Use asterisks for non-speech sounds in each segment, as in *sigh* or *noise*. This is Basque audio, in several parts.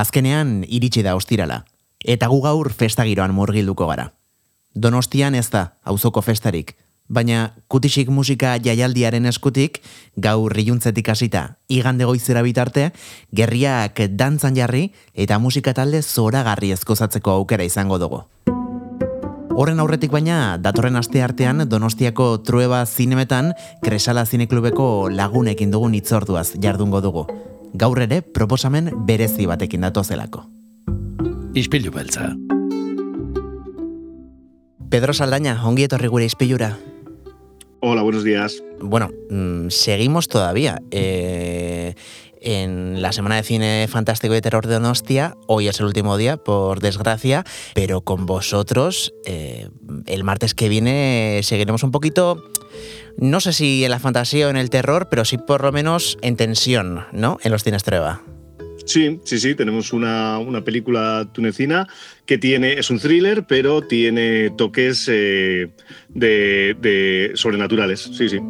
Azkenean iritsi da ostirala, eta gu gaur festa giroan murgilduko gara. Donostian ez da, auzoko festarik, baina kutisik musika jaialdiaren eskutik, gaur riuntzetik hasita, igande goizera bitarte, gerriak dantzan jarri eta musika talde zoragarri ezkozatzeko aukera izango dugu. Horren aurretik baina, datorren aste artean Donostiako trueba zinemetan Kresala Zineklubeko lagunekin dugun itzorduaz jardungo dugu. Gaur ere, proposamen berezi batekin datozelako. Ispilu beltza. Pedro Saldaña, ongi etorri gure ispilura. Hola, buenos días. Bueno, mm, seguimos todavía. Eh, en la Semana de Cine Fantástico y Terror de Donostia. Hoy es el último día, por desgracia, pero con vosotros eh, el martes que viene seguiremos un poquito, no sé si en la fantasía o en el terror, pero sí por lo menos en tensión, ¿no? En los cines Treva. Sí, sí, sí, tenemos una, una, película tunecina que tiene, es un thriller, pero tiene toques eh, de, de sobrenaturales, sí, sí.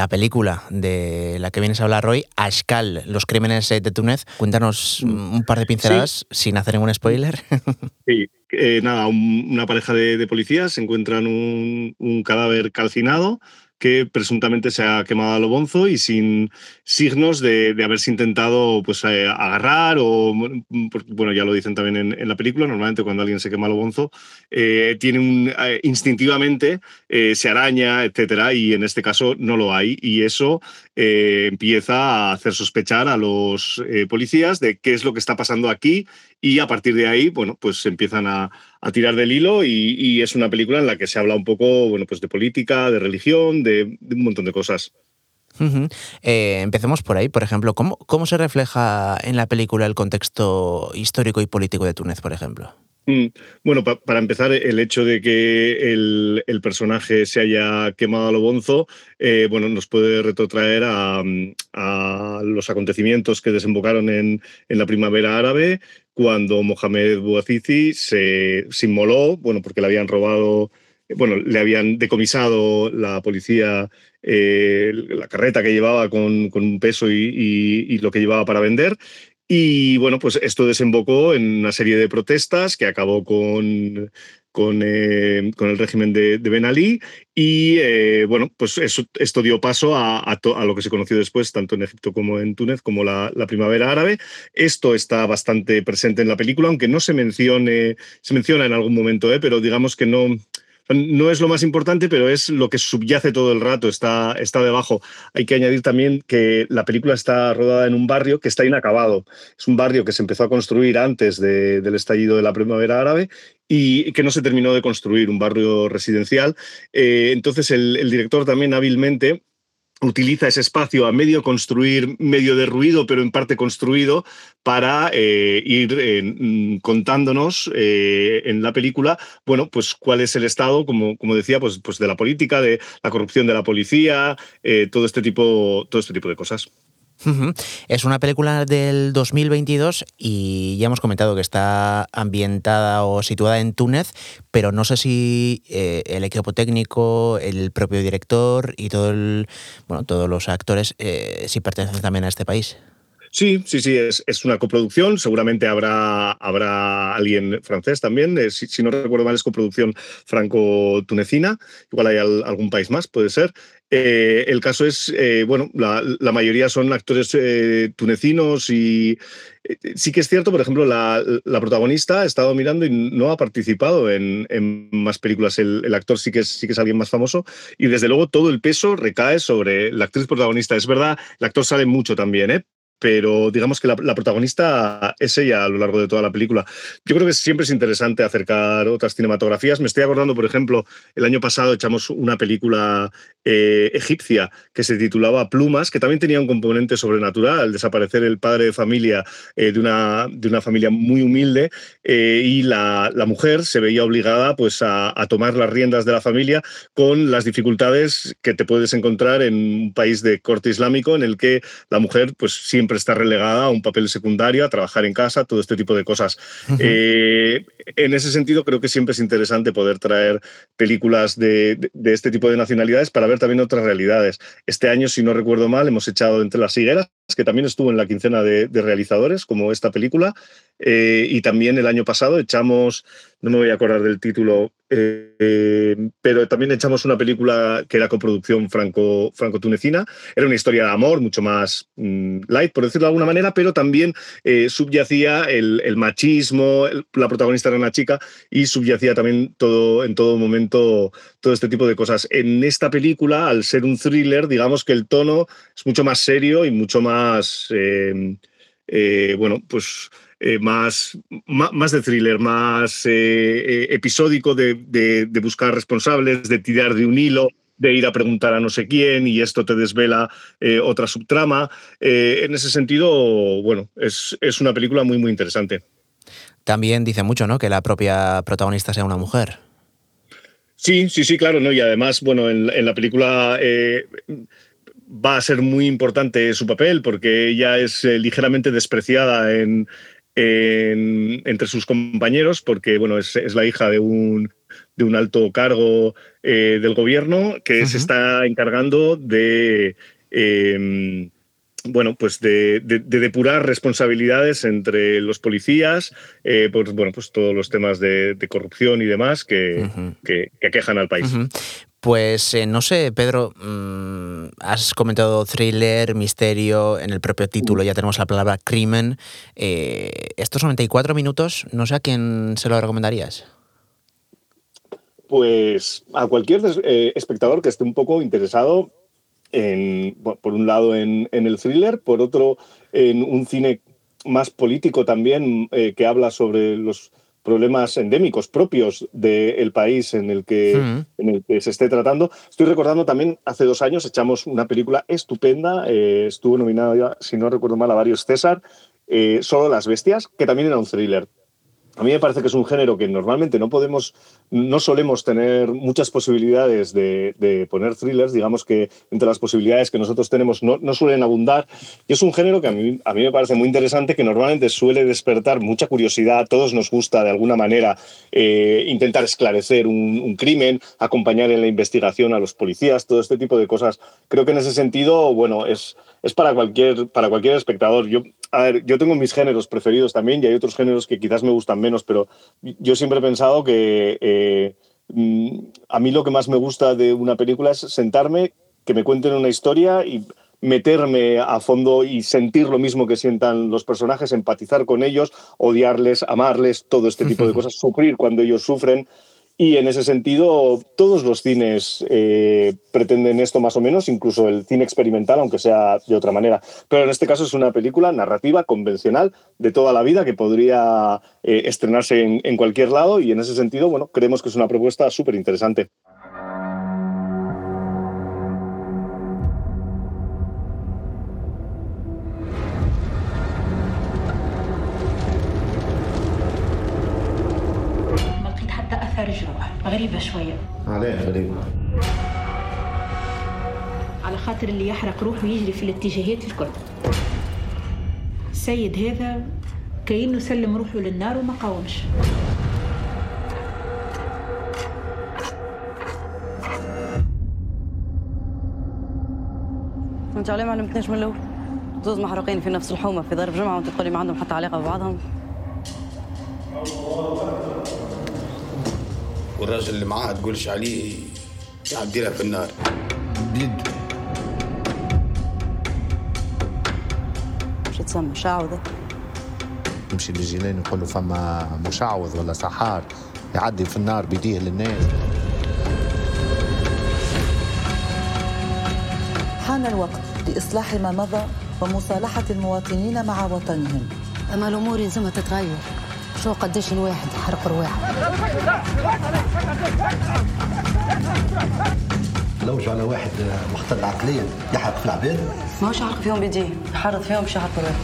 La película de la que vienes a hablar hoy, Ashkal, los crímenes de Túnez. Cuéntanos un par de pinceladas sí. sin hacer ningún spoiler. *laughs* Sí, eh, nada, un, una pareja de, de, policías encuentran un, un cadáver calcinado que presuntamente se ha quemado a lo bonzo y sin signos de, de haberse intentado pues, eh, agarrar o, bueno, ya lo dicen también en, en, la película, normalmente cuando alguien se quema a lo bonzo, eh, tiene un, eh, instintivamente se araña, etcétera, y en este caso no lo hay y eso eh, empieza a hacer sospechar a los policías de qué es lo que está pasando aquí y a partir de ahí, bueno, pues empiezan a, a tirar del hilo y, y, es una película en la que se habla un poco, bueno, pues de política, de religión, de, de un montón de cosas. Uh -huh. eh, empecemos por ahí, por ejemplo, ¿cómo, ¿cómo se refleja en la película el contexto histórico y político de Túnez, por ejemplo? Mm, bueno, pa para empezar, el hecho de que el, el, personaje se haya quemado a lo bonzo, eh, bueno, nos puede retrotraer a, a, los acontecimientos que desembocaron en, en la primavera árabe, cuando Mohamed Bouazizi se, se inmoló, bueno, porque le habían robado, bueno, le habían decomisado la policía eh, la carreta que llevaba con, con un peso y, y, lo que llevaba para vender. Y bueno, pues esto desembocó en una serie de protestas que acabó con, con, eh, con el régimen de, Ben Ali y eh, bueno, pues eso, esto dio paso a, a, lo que se conoció después, tanto en Egipto como en Túnez, como la, la, primavera árabe. Esto está bastante presente en la película, aunque no se mencione, se menciona en algún momento, ¿eh? pero digamos que no, no es lo más importante, pero es lo que subyace todo el rato, está, está debajo. Hay que añadir también que la película está rodada en un barrio que está inacabado. Es un barrio que se empezó a construir antes de, del estallido de la primavera árabe y que no se terminó de construir, un barrio residencial. Eh, entonces el, el director también hábilmente utiliza ese espacio a medio construir, medio derruido, pero en parte construido, para eh, ir eh, contándonos eh, en la película, bueno, pues cuál es el estado, como, como decía, pues, pues de la política, de la corrupción de la policía, todo, este tipo, todo este tipo de cosas. Es una película del 2022 y ya hemos comentado que está ambientada o situada en Túnez, pero no sé si eh, el equipo técnico, el propio director y todo el, bueno, todos los actores eh, si pertenecen también a este país. Sí, sí, sí, es, es, una coproducción. Seguramente habrá, habrá alguien francés también. Eh, si, no recuerdo mal, es coproducción franco-tunecina. Igual hay al, algún país más, puede ser. Eh, el caso es, eh, bueno, la, mayoría son actores tunecinos y sí que es cierto, por ejemplo, la, la, protagonista ha estado mirando y no ha participado en, en más películas. El, el, actor sí que, es, sí que es alguien más famoso y desde luego todo el peso recae sobre la actriz protagonista. Es verdad, el actor sale mucho también, ¿eh? Pero digamos que la, la, protagonista es ella a lo largo de toda la película. Yo creo que siempre es interesante acercar otras cinematografías. Me estoy acordando, por ejemplo, el año pasado echamos una película eh, egipcia que se titulaba Plumas, que también tenía un componente sobrenatural, desaparecer el padre de familia eh, de, una, de una familia muy humilde eh, y la, la, mujer se veía obligada pues, a, a tomar las riendas de la familia con las dificultades que te puedes encontrar en un país de corte islámico en el que la mujer pues siempre siempre está relegada a un papel secundario, a trabajar en casa, todo este tipo de cosas. Eh, en ese sentido, creo que siempre es interesante poder traer películas de, este tipo de nacionalidades para ver también otras realidades. Este año, si no recuerdo mal, hemos echado Entre las higueras, que también estuvo en la quincena de, realizadores, como esta película, eh, y también el año pasado echamos, no me voy a acordar del título, eh, pero también echamos una película que era coproducción franco, franco-tunecina. Era una historia de amor mucho más mm, light, por decirlo de alguna manera, pero también eh, subyacía el, machismo, la protagonista era una chica y subyacía también todo, en todo momento todo este tipo de cosas. En esta película, al ser un thriller, digamos que el tono es mucho más serio y mucho más, eh, bueno, pues eh, más, más, de thriller, más eh, eh, episódico de, buscar responsables, de tirar de un hilo, de ir a preguntar a no sé quién y esto te desvela otra subtrama. en ese sentido, bueno, es, es, una película muy, muy interesante. También dice mucho, ¿no? Que la propia protagonista sea una mujer. Sí, sí, sí, claro, ¿no? Y además, bueno, en, en la película va a ser muy importante su papel porque ella es ligeramente despreciada en, entre sus compañeros, porque bueno, es, la hija de un, de un alto cargo eh, del gobierno que se está encargando de. Em, bueno, pues de, depurar responsabilidades entre los policías, eh, pues, bueno, pues todos los temas de, corrupción y demás que, que, aquejan al país. Pues eh, no sé, Pedro, mm, has comentado thriller, misterio, en el propio título ya tenemos la palabra crimen. Eh, estos 94 minutos, no sé a quién se lo recomendarías. Pues a cualquier eh, espectador que esté un poco interesado en, por un lado en, el thriller, por otro en un cine más político también que habla sobre los problemas endémicos propios del país en el, que, en el que se esté tratando. Estoy recordando también, hace dos años echamos una película estupenda, eh, estuvo nominada, si no recuerdo mal, a varios César, eh, Solo las bestias, que también era un thriller. A mí me parece que es un género que normalmente no podemos, no solemos tener muchas posibilidades de, poner thrillers, digamos que entre las posibilidades que nosotros tenemos no, suelen abundar. Y es un género que a mí, a mí me parece muy interesante, que normalmente suele despertar mucha curiosidad. A todos nos gusta de alguna manera eh, intentar esclarecer un, crimen, acompañar en la investigación a los policías, todo este tipo de cosas. Creo que en ese sentido, bueno, es, es para, cualquier, para cualquier espectador. Yo, a ver, yo tengo mis géneros preferidos también y hay otros géneros que quizás me gustan menos, pero yo siempre he pensado que eh, mm, a mí lo que más me gusta de una película es sentarme, que me cuenten una historia y meterme a fondo y sentir lo mismo que sientan los personajes, empatizar con ellos, odiarles, amarles, todo este tipo de *laughs* cosas, sufrir cuando ellos sufren. Y en ese sentido, todos los cines eh, pretenden esto más o menos, incluso el cine experimental, aunque sea de otra manera. Pero en este caso es una película narrativa convencional de toda la vida que podría eh, estrenarse en, en cualquier lado y en ese sentido, bueno, creemos que es una propuesta súper interesante. غريبة شوية. عليه غريبة. على خاطر اللي يحرق روحه يجري في الاتجاهات الكل السيد هذا كأنه سلم روحه للنار وما قاومش. انت عليه ما علمتناش من الأول. زوز محروقين في نفس الحومة في ضرب جمعة وانت تقولي ما عندهم حتى علاقة ببعضهم. والراجل اللي معاه تقولش عليه يعدي لها في النار. بيد. شو تسمى مشعوذة نمشي للجيلان نقول له فما مشعوذ ولا سحار. يعدي في النار بيديه للناس. حان الوقت لإصلاح ما مضى ومصالحة المواطنين مع وطنهم. أما الأمور يلزمها تتغير. شو قديش الواحد حرق رواح. لوج على واحد مختل عقليا يحرق في العباد. ما هوش حرق فيهم بيديه يحرق فيهم مش يحرق الواحد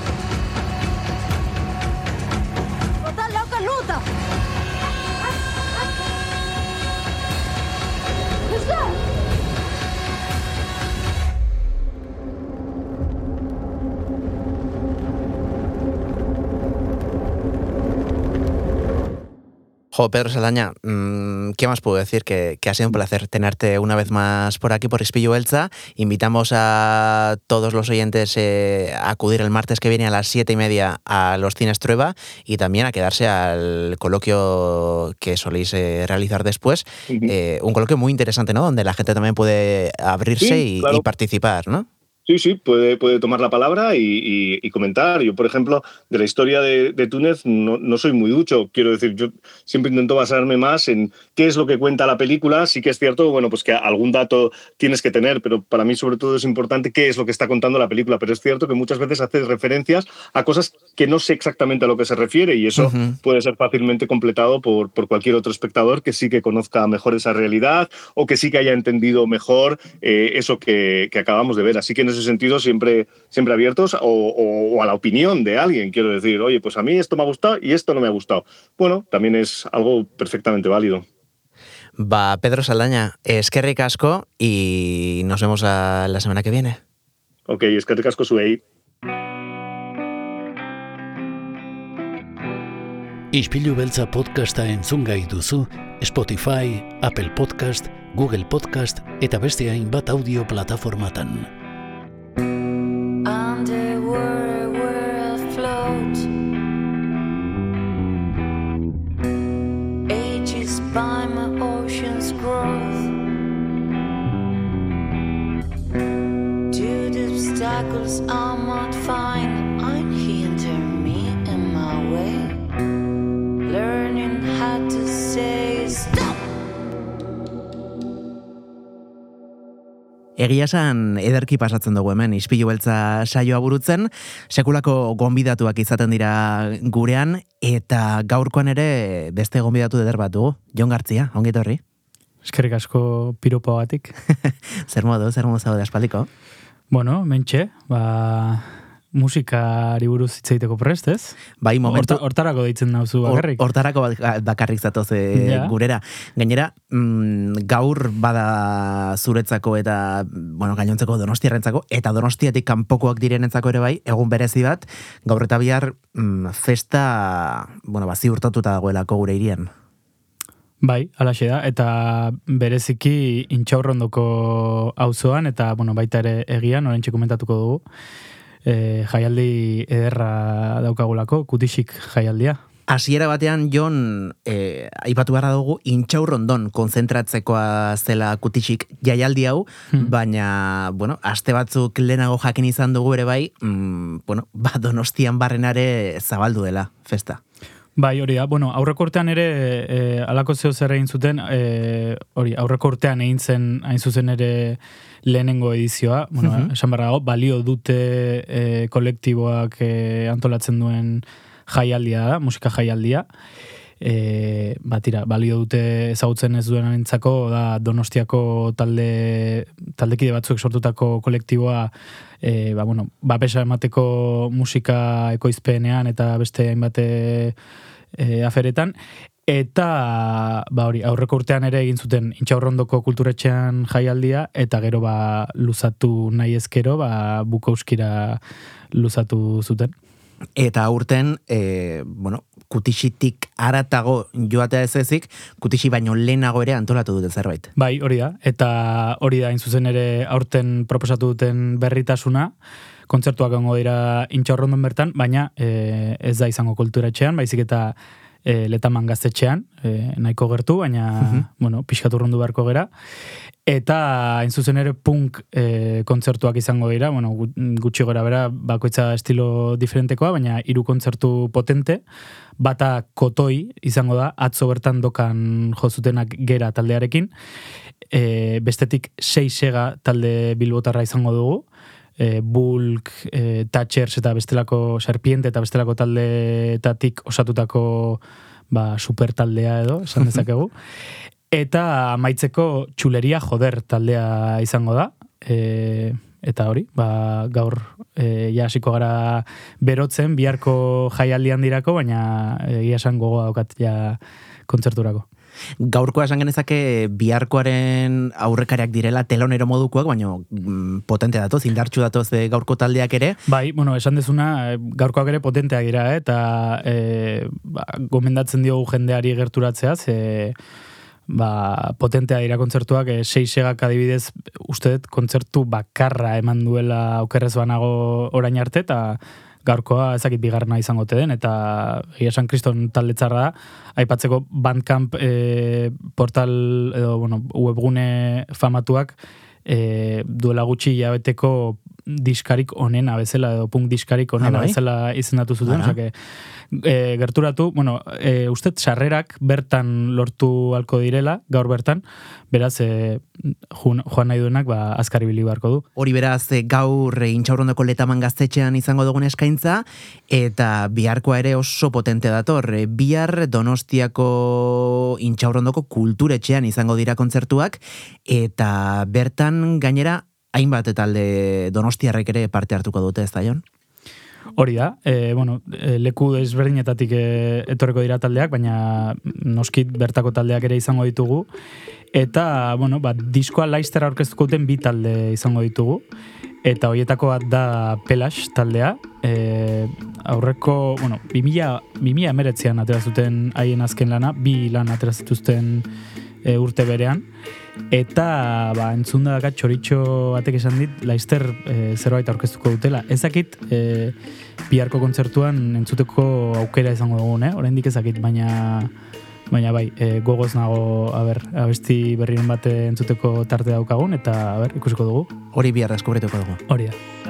Jo, Pedro Saldaña, mmm, ¿qué más puedo decir? Que, que, ha sido un placer tenerte una vez más por aquí, por Espillo Elza. Invitamos a todos los oyentes eh, a acudir el martes que viene a las siete y media a los Cines Trueba y también a quedarse al coloquio que soléis eh, realizar después. Uh -huh. eh, un coloquio muy interesante, ¿no? Donde la gente también puede abrirse Sí, y, claro. y participar, ¿no? Sí, sí, puede, puede tomar la palabra y, y, y comentar. Yo, por ejemplo, de la historia de, de Túnez no, no, soy muy ducho. Quiero decir, yo siempre intento basarme más en qué es lo que cuenta la película. Sí que es cierto, bueno, pues que algún dato tienes que tener, pero para mí sobre todo es importante qué es lo que está contando la película. Pero es cierto que muchas veces haces referencias a cosas que no sé exactamente a lo que se refiere y eso uh -huh. puede ser fácilmente completado por, por cualquier otro espectador que sí que conozca mejor esa realidad o que sí que haya entendido mejor eh, eso que, que acabamos de ver. Así que en ese sentido siempre, siempre abiertos o, o, o, a la opinión de alguien. Quiero decir, oye, pues a mí esto me ha gustado y esto no me ha gustado. Bueno, también es algo perfectamente válido. Va, Pedro Saldaña, es que ricasco y nos vemos a la semana que viene. Ok, es que ricasco zuei. Ispilu beltza podcasta entzungai duzu Spotify, Apple Podcast, Google Podcast eta beste hainbat audio plataformatan. Obstacles I might find, Egia esan ederki pasatzen dugu hemen ispilu beltza saioa burutzen, sekulako gonbidatuak izaten dira gurean, eta gaurkoan ere beste gonbidatu eder bat dugu. Jon Gartzia, ongi torri. Eskerrik asko piropo batik. *laughs* zer modu, zer modu zaude aspaldiko? Bueno, mentxe, ba, musikari buruz hitz egiteko prest, ez? Bai, momentu... Horta, hortarako deitzen nauzu bakarrik. Hortarako bakarrik zatoz e, ja. gurera. Gainera, mm, gaur bada zuretzako eta, bueno, gainontzeko donostiarrentzako, eta donostiatik kanpokoak direnentzako ere bai, egun berezi bat, gaur eta bihar mm, festa, bueno, bazi urtatuta dagoelako gure irian. Bai, alaxe da, eta bereziki intxaurrondoko auzoan eta bueno, baita ere egian, orentxe komentatuko dugu, e, jaialdi ederra daukagulako, kutisik jaialdia. Hasiera batean, Jon, eh, aipatu beharra dugu, intxaurrondon konzentratzekoa zela kutisik jaialdi hau, hmm. baina, bueno, aste batzuk lehenago jakin izan dugu ere bai, mm, bueno, ba, donostian barrenare zabaldu dela, festa. Bai, hori da. Bueno, aurreko urtean ere e, alako zeo zer egin zuten, e, hori, aurreko urtean egin zen hain zuzen ere lehenengo edizioa, bueno, uh -huh. esan barra balio dute e, kolektiboak e, antolatzen duen jaialdia da, musika jaialdia. E, batira, balio dute ezagutzen ez duen entzako, da Donostiako talde, taldekide batzuek sortutako kolektiboa e, ba, bueno, bapesa emateko musika ekoizpenean eta beste hainbate e, aferetan. Eta, ba hori, aurreko urtean ere egin zuten intxaurrondoko kulturetxean jaialdia, eta gero ba luzatu nahi ezkero, ba bukauskira luzatu zuten. Eta urten, e, bueno, kutixitik aratago joatea ez ezik, kutixi baino lehenago ere antolatu dute zerbait. Bai, hori da. Eta hori da, zuzen ere aurten proposatu duten berritasuna, kontzertuak gongo dira intxaurrondon bertan, baina e, ez da izango kulturetxean, baizik eta e, letaman gaztetxean, e, nahiko gertu, baina, uh -huh. bueno, pixkatu rundu beharko gera. Eta, hain zuzen ere, punk e, kontzertuak izango dira, bueno, gutxi gora bera, bakoitza estilo diferentekoa, baina hiru kontzertu potente, bata kotoi izango da, atzo bertan dokan jozutenak gera taldearekin, e, bestetik sei sega talde bilbotarra izango dugu, e, bulk, e, thatchers eta bestelako serpiente eta bestelako taldeetatik osatutako ba, super taldea edo, esan *laughs* dezakegu. Eta amaitzeko txuleria joder taldea izango da. E, eta hori, ba, gaur e, ja hasiko gara berotzen, biharko jaialdian dirako, baina egia esan gogoa daukat ja kontzerturako. Gaurkoa esan genezake biharkoaren aurrekariak direla telonero modukoak, baina mm, potente datoz, indartxu datoz eh, gaurko taldeak ere. Bai, bueno, esan dezuna, eh, gaurkoak ere potenteak dira, eh? eta e, ba, gomendatzen diogu jendeari gerturatzea, ze ba, potentea dira kontzertuak, e, seixegak adibidez, uste dut kontzertu bakarra eman duela aukerrez banago orain arte, eta gaurkoa ezakit bigarrena izango ote den, eta egia San Kriston taldetzarra aipatzeko Bandcamp e, portal, edo, bueno, webgune famatuak, e, duela gutxi jabeteko diskarik onena bezala, edo punk diskarik onena Ah, bai? bezala izendatu zuten, osea, e, gerturatu, bueno, e, uste sarrerak bertan lortu halko direla, gaur bertan, beraz, e, joan, joan nahi duenak, ba, azkari bili beharko du. Hori beraz eh, gaur eh, intxaurrondoko letaman gaztetxean izango dugun eskaintza, eta biharkoa ere oso potente dator. Eh, Bihar donostiako intxaurrondoko kulturetxean izango dira kontzertuak, eta bertan gainera hainbat talde donostiarrek ere parte hartuko dute ez da, Jon? Hori da, e, bueno, e, leku desberdinetatik e, etorreko dira taldeak, baina noskit bertako taldeak ere izango ditugu. Eta, bueno, ba, diskoa laiztera aurkeztuko duten bi talde izango ditugu. Eta hoietako bat da Pelash taldea. E, aurreko, bueno, 2000, 2000 emeretzean atera zuten haien azken lana, bi lan atera zituzten e, urte berean. Eta, ba, entzunda daka txoritxo batek esan dit, laizter e, zerbait aurkeztuko dutela. Ezakit, e, biharko kontzertuan entzuteko aukera izango dugun, eh? Oraindik ezakit, baina baina bai, e, gogoz nago, a ber, abesti berrien bat entzuteko tarte daukagun, eta, a ber, ikusiko dugu. Hori bihar deskubrituko dugu. Hori da.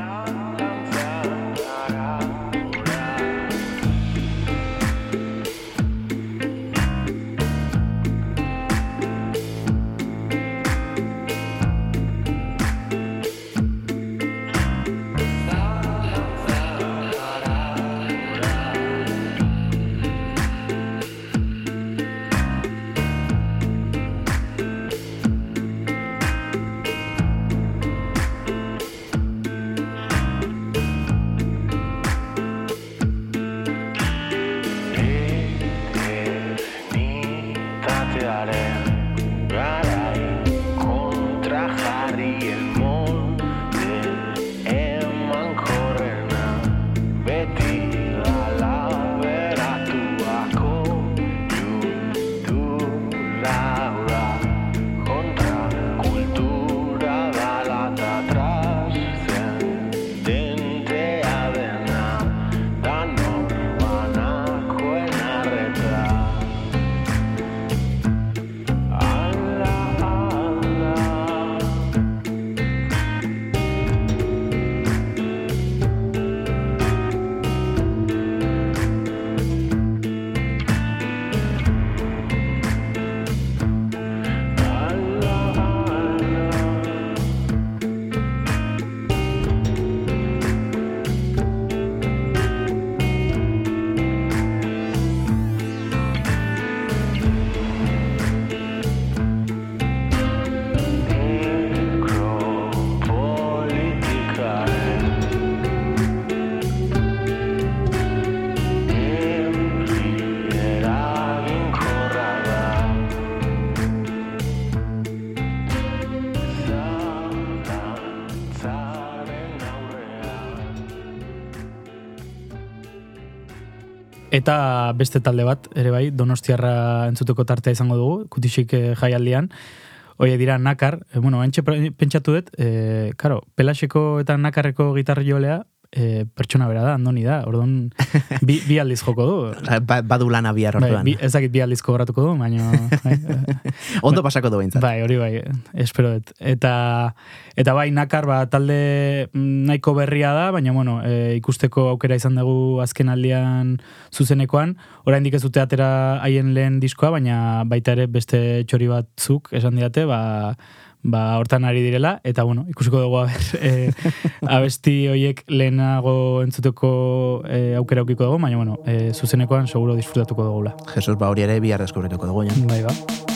Eta beste talde bat, ere bai, donostiarra entzuteko tartea izango dugu, kutisik eh, jaialdian. Oie dira nakar, e, bueno, pentsatu dut, e, karo, pelaseko eta nakarreko gitarri jolea, e, pertsona bera da, andoni da, orduan bi, bi aldiz joko du. *laughs* Ba, badu lana bihar Bai, orduan. bi, ez dakit bi aldiz kobratuko du, baina... Bai, *laughs* Ondo pasako du behintzat. Bai, hori bai, espero dut. Eta, eta bai, nakar, ba, talde mm, nahiko berria da, baina, bueno, e, ikusteko aukera izan dugu azken aldian zuzenekoan. Oraindik ez dute atera haien lehen diskoa, baina baita ere beste txori batzuk esan diate, ba, ba, hortan ari direla, eta bueno, ikusiko dugu aber, *laughs* e, abesti hoiek lehenago entzuteko e, aukera aukiko dugu, baina bueno, e, zuzenekoan seguro disfrutatuko dugula. Jesus, ba hori ere bihar deskubrituko dugu, Jon. Bai, ba.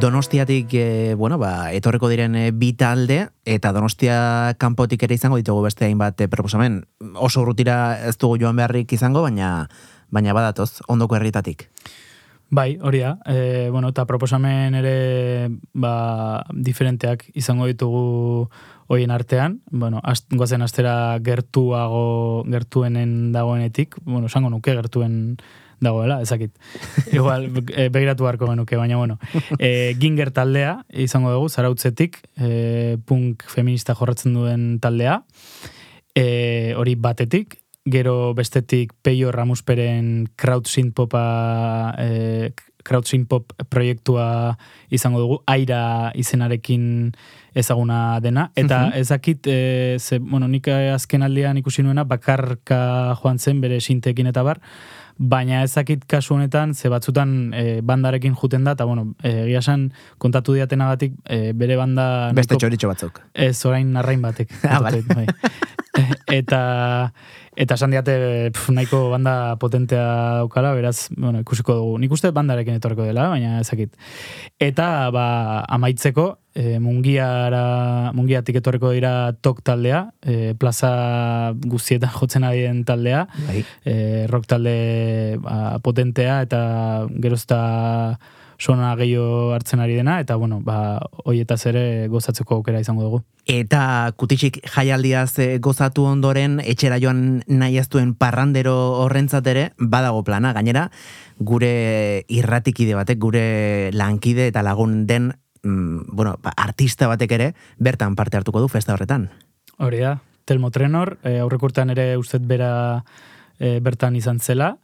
Donostiatik, e, bueno, ba, etorreko diren e, bi talde, eta Donostia kanpotik ere izango ditugu beste hainbat e, proposamen. Oso urrutira ez dugu joan beharrik izango, baina baina badatoz, ondoko herritatik. Bai, hori da. E, bueno, eta proposamen ere ba, diferenteak izango ditugu hoien artean. Bueno, ast, goazen astera gertuago, gertuenen dagoenetik. Bueno, esango nuke gertuen dagoela, ezakit. *laughs* Igual, e, begiratu beharko genuke, baina bueno. *laughs* E, ginger taldea, izango dugu, zarautzetik, e, punk feminista jorratzen duen taldea. E, hori batetik, gero bestetik Peio Ramusperen crowd synth popa e, crowd pop proiektua izango dugu, aira izenarekin ezaguna dena, eta Mhm. ezakit, e, ze, bueno, nik azken aldean ikusi nuena, bakarka joan zen bere sintekin eta bar, baina ezakit kasu honetan, ze batzutan e, bandarekin juten da, eta bueno, e, egia esan kontatu diatenagatik e, bere banda... Beste nahiko- txoritxo batzuk. Ez, orain narrain batek. *laughs* Ah, vale. bai. *laughs* eta eta esan diate pf, nahiko banda potentea daukala, beraz, bueno, ikusiko dugu. Nik uste bandarekin etorreko dela, baina ezakit. Eta, ba, amaitzeko, e, mungiara, mungiatik etorreko dira tok taldea, e, plaza guztietan jotzen ari den taldea, Bai. e, rock talde ba, potentea, eta gerozta sona gehiago hartzen ari dena, eta bueno, ba, hoietaz ere gozatzeko aukera izango dugu. Eta kutixik jaialdiaz gozatu ondoren, etxera joan nahi ez duen parrandero horrentzat ere, badago plana, gainera, gure irratikide batek, gure lankide eta lagun den, mm, bueno, ba, artista batek ere, bertan parte hartuko du festa horretan. Hori da, Telmo Trenor, e, aurrekurtean ere ustet bera e, bertan izan zela.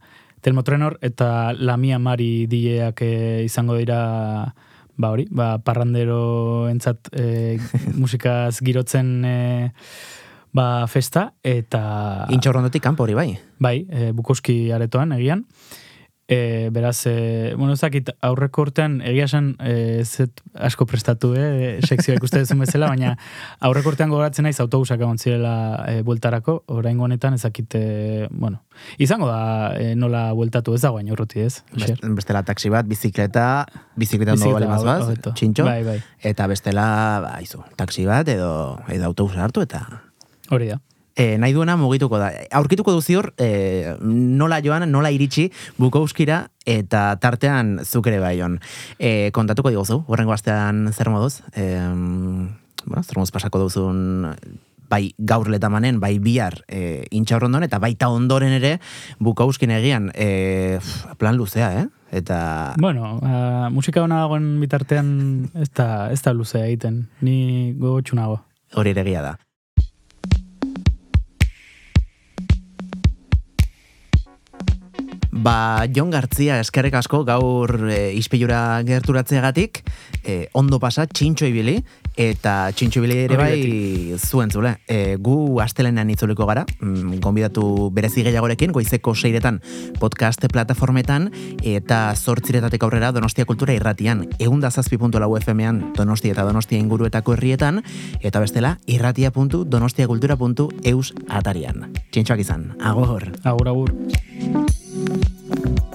Telmo Trenor eta Lamia Mari dileak e, izango dira ba hori, ba, parrandero entzat e, *laughs* musikaz girotzen e, ba, festa, eta... Intxorrondotik kanpo hori bai. Bai, e, Bukowski aretoan egian. E, beraz, e, bueno, ezakit aurreko urtean, egia esan, e, zet asko prestatu, eh, sekzioa ikuste duzun bezala, baina aurreko urtean gogoratzen naiz autobusak egon zirela e, bueltarako, orain honetan ezakit, e, bueno, izango da e, nola bueltatu ez dago urruti ez. Best- Bestela taxi bat, bizikleta, bizikleta ondo Bizikleta, bali mazbaz, txintxo, Bai, bai. eta bestela, ba, izu, taxi bat edo, edo autobusa hartu eta Hori da. E, nahi duena mugituko da. Aurkituko duzi hor, e, nola joan, nola iritsi Bukowskira eta tartean zuk ere bai on. E, kontatuko diguzu, horrengo astean zer moduz. E, bueno, zer moduz pasako duzun bai gaur letamanen, bai bihar e, intxaurrondon, eta baita ondoren ere Bukowskin egian e, plan luzea, eh? Eta Bueno, a, musika hona dagoen bitartean ez da, ez da luzea egiten, ni gogotxu nago. hori ere da. Ba, Jon Gartzia eskerrek asko gaur e, ispilura gerturatzeagatik, e, ondo pasa, txintxo ibili, eta txintxo ibili ere bai zuen zule. E, gu astelenean itzuliko gara, mm, gonbidatu berezi gehiagorekin, goizeko seiretan podcast plataformetan, eta zortziretatek aurrera Donostia Kultura irratian, eunda zazpi puntu lau FM-an Donostia eta Donostia inguruetako herrietan, eta bestela irratia.donostiakultura.eus atarian. Txintxoak izan, agor. Agur, agur. Thank you.